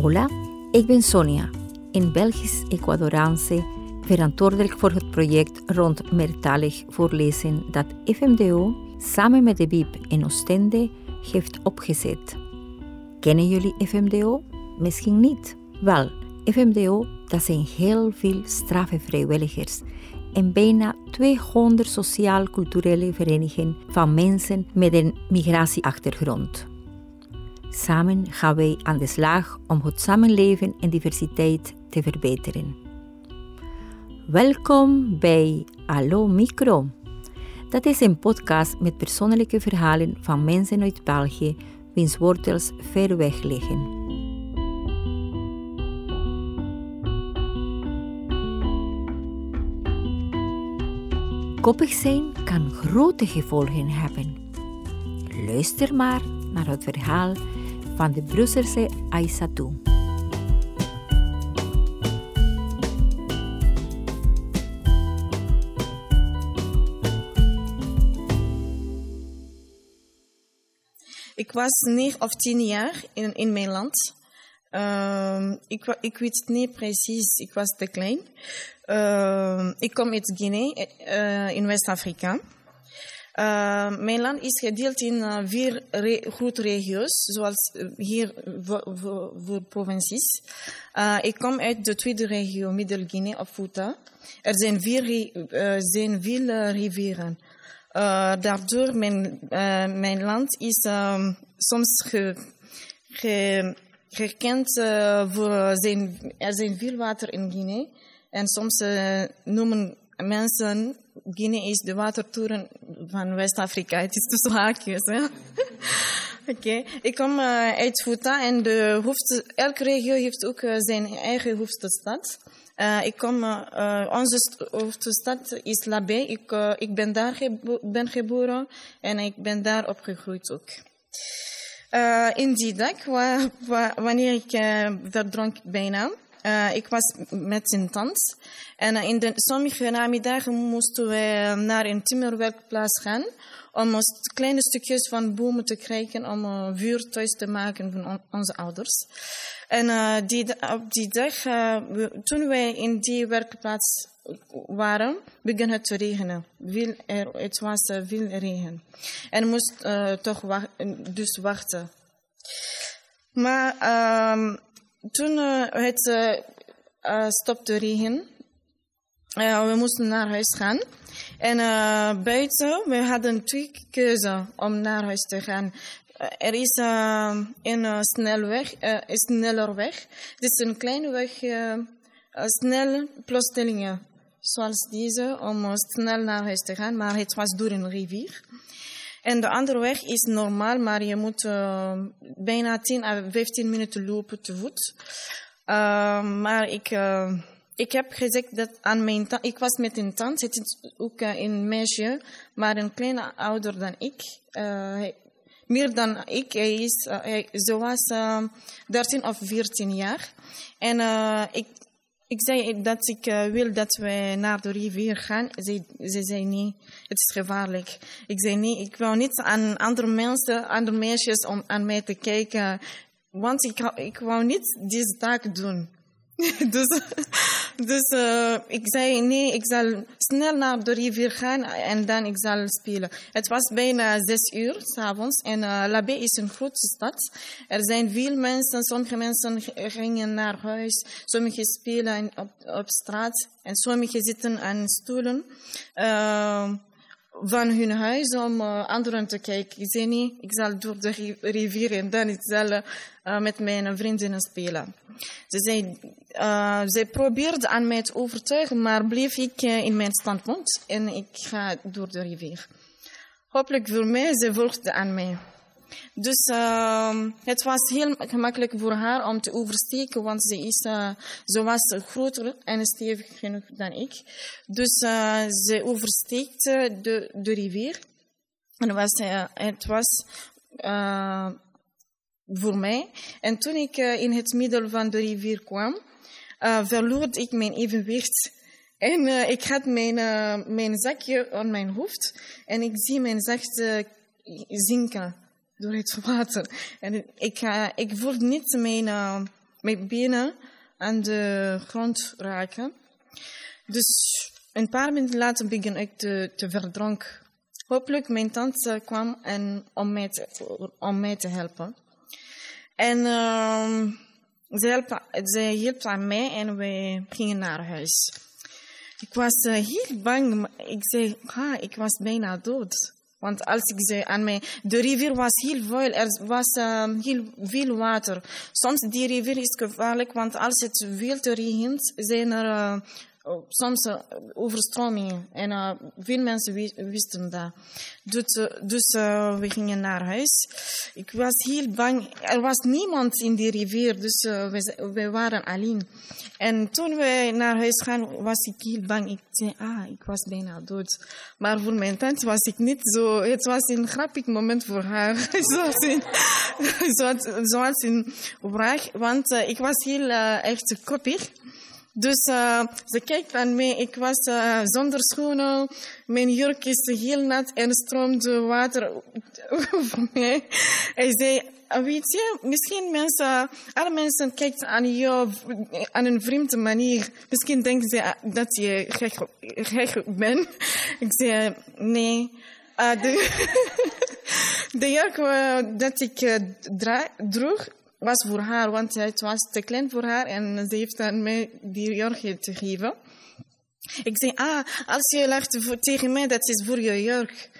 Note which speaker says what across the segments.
Speaker 1: Hola, ik ben Sonia, een Belgisch-Ecuadoraanse verantwoordelijk voor het project rond meertalig voorlezen dat FMDO samen met de BIP in Oostende heeft opgezet. Kennen jullie FMDO? Misschien niet. Wel, FMDO, dat zijn heel veel straffe vrijwilligers en bijna 200 sociaal-culturele verenigingen van mensen met een migratieachtergrond. Samen gaan wij aan de slag om het samenleven en diversiteit te verbeteren. Welkom bij Allo Micro. Dat is een podcast met persoonlijke verhalen van mensen uit België wiens wortels ver weg liggen. Koppig zijn kan grote gevolgen hebben. Luister maar naar het verhaal van de Brusselse Aïssatou.
Speaker 2: Ik was negen of tien jaar in, in mijn land. Uh, ik, ik weet niet precies, ik was te klein. Uh, ik kom uit Guinea, uh, in West-Afrika. Mijn land is gedeeld in uh, vier re regio's, zoals hier voor provincies. Uh, ik kom uit de tweede regio, Middel-Guinea of Fouta. Er zijn, vier, zijn veel rivieren. daardoor mijn, mijn land is um, soms ge, gekend voor zijn, er zijn veel water in Guinea. En soms noemen mensen Guinea is de watertoren van West-Afrika. Het is tussen haakjes. Oké. Ik kom uh, uit Fouta en de hoofd, elke regio heeft ook uh, zijn eigen hoofdstad. Uh, ik kom, onze hoofdstad is Labé. Ik, ik ben daar ben geboren en ik ben daar opgegroeid ook. in die dag, wa wa wanneer ik verdronk bijna, uh, ik was met een tand. En uh, in de, sommige namiddagen moesten we naar een timmerwerkplaats gaan om kleine stukjes van bomen te krijgen om uh, vuur te maken van on onze ouders. En die, op die dag, uh, we, toen wij in die werkplaats waren, begon het te regenen. Veel het was veel regen. En moest toch dus wachten. Maar uh, toen uh, het uh, stopte regen, we moesten naar huis gaan. En buiten, we hadden twee keuzes om naar huis te gaan. Er is een snelweg, sneller weg. Het is een kleine weg, snel plotselingen, zoals deze, om snel naar huis te gaan. Maar het was door een rivier. En de andere weg is normaal, maar je moet uh, bijna 10 à 15 minuten lopen te voet. Uh, maar ik, uh, ik heb gezegd dat aan mijn tante, ik was met een tante, het is ook een meisje, maar een kleine ouder dan ik. meer dan ik, hij is, hij, ze was 13 of 14 jaar. En ik, ik zei dat ik uh, wil dat we naar de rivier gaan. Ze, ze zei nee, het is gevaarlijk. Ik zei nee, ik wil niet aan andere mensen, andere meisjes om aan mij te kijken. Want ik, ik wou niet deze taak doen. dus dus uh, ik zei, nee, ik zal snel naar de rivier gaan en dan ik zal spelen. Het was bijna zes uur s'avonds en uh, Labé is een grote stad. Er zijn veel mensen, sommige mensen gingen naar huis, sommige spelen op, op straat en sommige zitten aan stoelen. Uh, van hun huis om anderen te kijken. Ik zei niet, ik zal door de rivier en dan ik zal met mijn vriendinnen spelen. Ze zei, uh, zij probeerde aan mij te overtuigen, maar bleef ik in mijn standpunt en ik ga door de rivier. Hopelijk voor mij, ze volgde aan mij. Dus uh, het was heel gemakkelijk voor haar om te oversteken, want ze, is, uh, ze was groter en stevig genoeg dan ik. Dus uh, ze oversteekte de, de rivier. En was, het was voor mij. En toen ik in het midden van de rivier kwam, verloor ik mijn evenwicht. En ik had mijn, mijn zakje aan mijn hoofd en ik zie mijn zacht zinken door het water. En ik, uh, ik voelde niet mijn, mijn benen aan de grond raken. Dus een paar minuten later begin ik te, te verdronken. Hopelijk mijn tante kwam en om, mij te, om mij te helpen. En uh, zij, hielp aan mij en we gingen naar huis. Ik was uh, heel bang. Ik zei, ha, ik was bijna dood. Want als ik zei aan mij, de rivier was heel vuil, er was uh, heel veel water. Soms die rivier is gevaarlijk, want als het te regent, zijn er uh, soms uh, overstromingen. En uh, veel mensen wisten dat. Dus, uh, dus we gingen naar huis. Ik was heel bang. Er was niemand in die rivier, dus we, we, waren alleen. En toen we naar huis gaan, was ik heel bang. Ik zei, ah, ik was bijna dood. Maar voor mijn tante was ik niet zo. Het was een grappig moment voor haar. zoals in, zoals in vraag. Want ik was heel echt koppig. Dus uh, ze kijkt aan mij. Ik was uh, zonder schoenen. Mijn jurk is heel nat en stroomde water over mij. Hij zei, weet je, misschien mensen, alle mensen kijken aan jou aan een vreemde manier. Misschien denken ze dat je gek, gek bent. Ik zei, nee. Uh, de, de jurk dat ik droeg, was voor haar, want het was te klein voor haar en ze heeft aan mij die jurk te geven. Ik zei, ah, als je lacht tegen mij, dat is voor je jurk.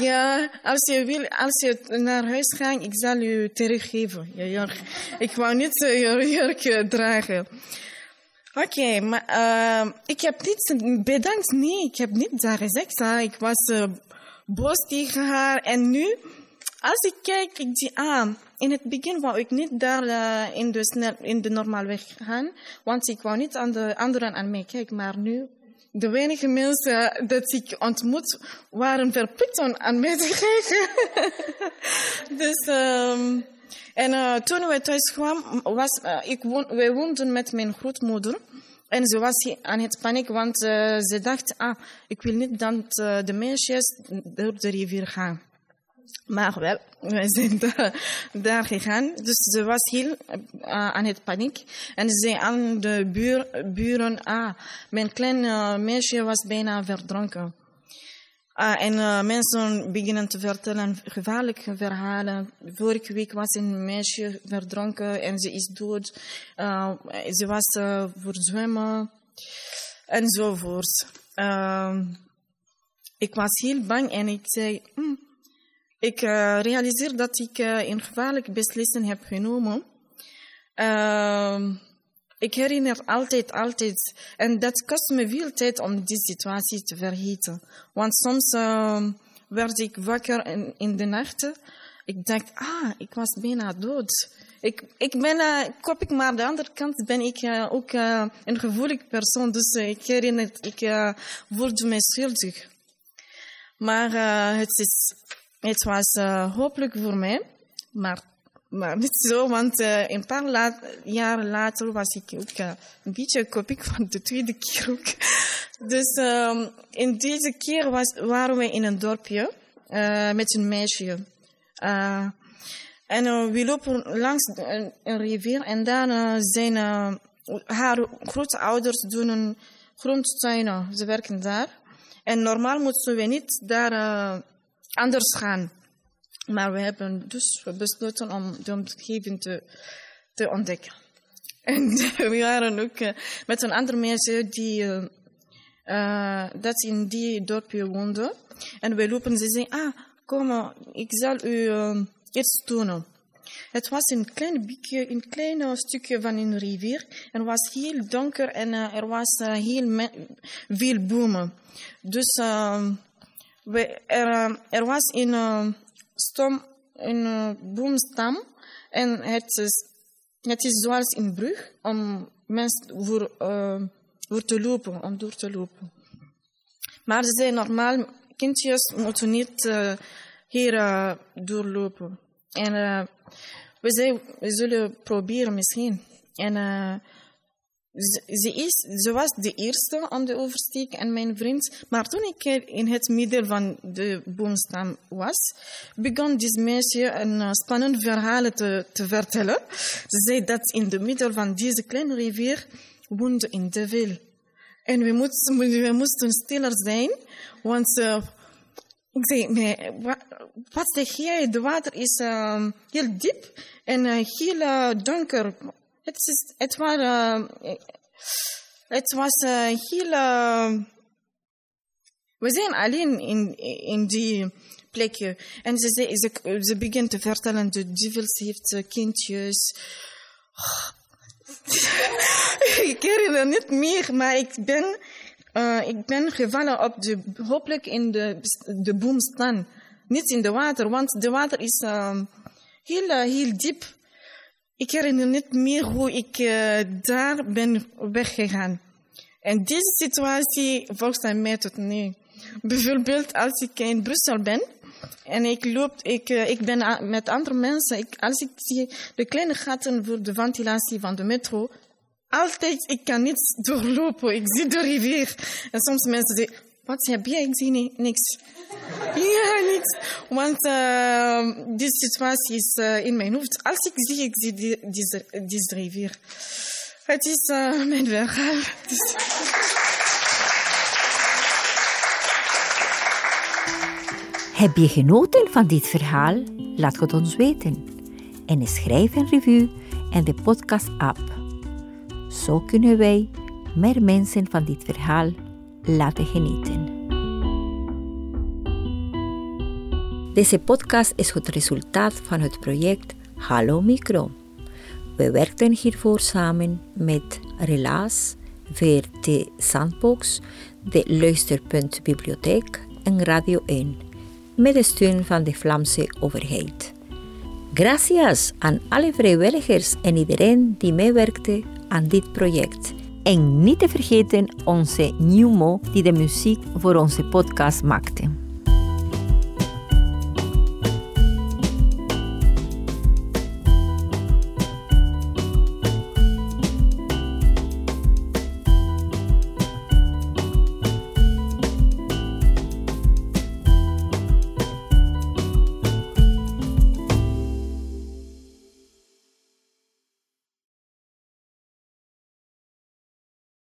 Speaker 2: Ja, als je wil, als je naar huis gaat, ik zal je teruggeven, je jurk. Ik wou niet je jurk dragen. Oké, maar uh, ik heb niet bedankt, nee, ik heb niet dat gezegd. Hè. Ik was uh, boos tegen haar en nu, als ik kijk, ik zie, ah, in het begin wou ik niet daar uh, in, de snel, in de normaalweg gaan, want ik wou niet aan de anderen aan mij kijken. Maar nu, de weinige mensen dat ik ontmoet, waren verplicht om aan mij te kijken. dus, um, en uh, toen we thuis kwamen, was, ik woon, woonden met mijn grootmoeder. En ze was aan het paniek, want ze dacht, ah, ik wil niet dat de meisjes door de rivier gaan. Maar wel, we zijn daar, gegaan. Dus ze was heel uh, aan het paniek. En ze zei aan de buren, ah, mijn klein uh, meisje was bijna verdronken. Uh, en uh, mensen beginnen te vertellen gevaarlijke verhalen. Vorige week was een meisje verdronken en ze is dood. Ze was voor zwemmen enzovoort. ik was heel bang en ik zei, mm, ik uh, realiseer dat ik een gevaarlijke beslissing heb genomen. Uh, ik herinner altijd, altijd. En dat kost me veel tijd om die situatie te vergeten. Want soms uh, werd ik wakker in, de nacht. Ik dacht, ah, ik was bijna dood. Ik, ik ben uh, koppig, maar aan de andere kant ben ik ook een gevoelig persoon. Dus ik herinner, ik voelde me schuldig. Maar het is het was uh, hopelijk voor mij, maar, maar niet zo, want uh, een paar la jaar later was ik ook uh, een beetje kopiek van de tweede keer ook. Dus um, in deze keer was, waren we in een dorpje met een meisje. en we lopen langs een, een rivier en dan zijn haar grootouders doen een grondtuinen. Ze werken daar. En normaal moeten we niet daar anders gaan. Maar we hebben dus besloten om de omgeving te, te ontdekken. En we waren ook uh, met een andere mensen die uh, uh, dat in die dorpje woonde. En we lopen, ze zeiden, ah, kom, ik zal u iets tonen. Het was een klein beetje, een klein stukje van een rivier. Het was heel donker en er was heel veel bomen. Dus we, er, er was een uh, stom, een uh, boomstam en het is, het is zoals een brug om mensen voor, voor te lopen, om door te lopen. Maar ze zijn normaal, kindjes moeten niet hier doorlopen. En we, zei, we zullen proberen misschien. En ze, is, ze was de eerste om de oversteek en mijn vriend. Maar toen ik in het midden van de boomstam was, begon dit meisje een uh, spannend verhaal te, te vertellen. Ze zei dat in de midden van deze kleine rivier woonde een devil. En we moesten, we moesten stiller zijn, want uh, ik zei, nee, wat, zeg jij? De water is uh, heel diep en uh, heel donker. Het, is, het, waren, het was heel... we zijn alleen in, in die plekje. En ze, ze, ze, ze te vertellen, de duivels heeft kindjes. Oh. ik herinner niet meer, maar ik ben, uh, ik ben gevallen op de, hopelijk in de, de boom staan. Niet in de water, want de water is heel, heel diep. Ik herinner niet meer hoe ik uh, daar ben weggegaan. En deze situatie volgens mij tot nu. Bijvoorbeeld als ik in Brussel ben en ik loop, ik, ik ben met andere mensen, ik, als ik zie de kleine gaten voor de ventilatie van de metro, altijd, ik kan niet doorlopen. Ik zie de rivier. En soms mensen zeggen, wat heb jij? Ik zie niks. Ja, niks. Want uh, die situatie is uh, in mijn hoofd. Als ik zie, ik zie deze, deze rivier. Het is uh, mijn verhaal. Dus...
Speaker 1: Heb je genoten van dit verhaal? Laat het ons weten. En schrijf een review en de podcast-app. Zo kunnen wij meer mensen van dit verhaal laten genieten. Deze podcast is het resultaat van het project Hallo Micro. We werkten hiervoor samen met Relaas, VRT Sandbox, de Luisterpunt Bibliotheek en Radio 1, met de steun van de Vlaamse overheid. Gracias aan alle vrijwilligers en iedereen die meewerkte aan dit project. En niet te vergeten onze Mo die de muziek voor onze podcast maakte.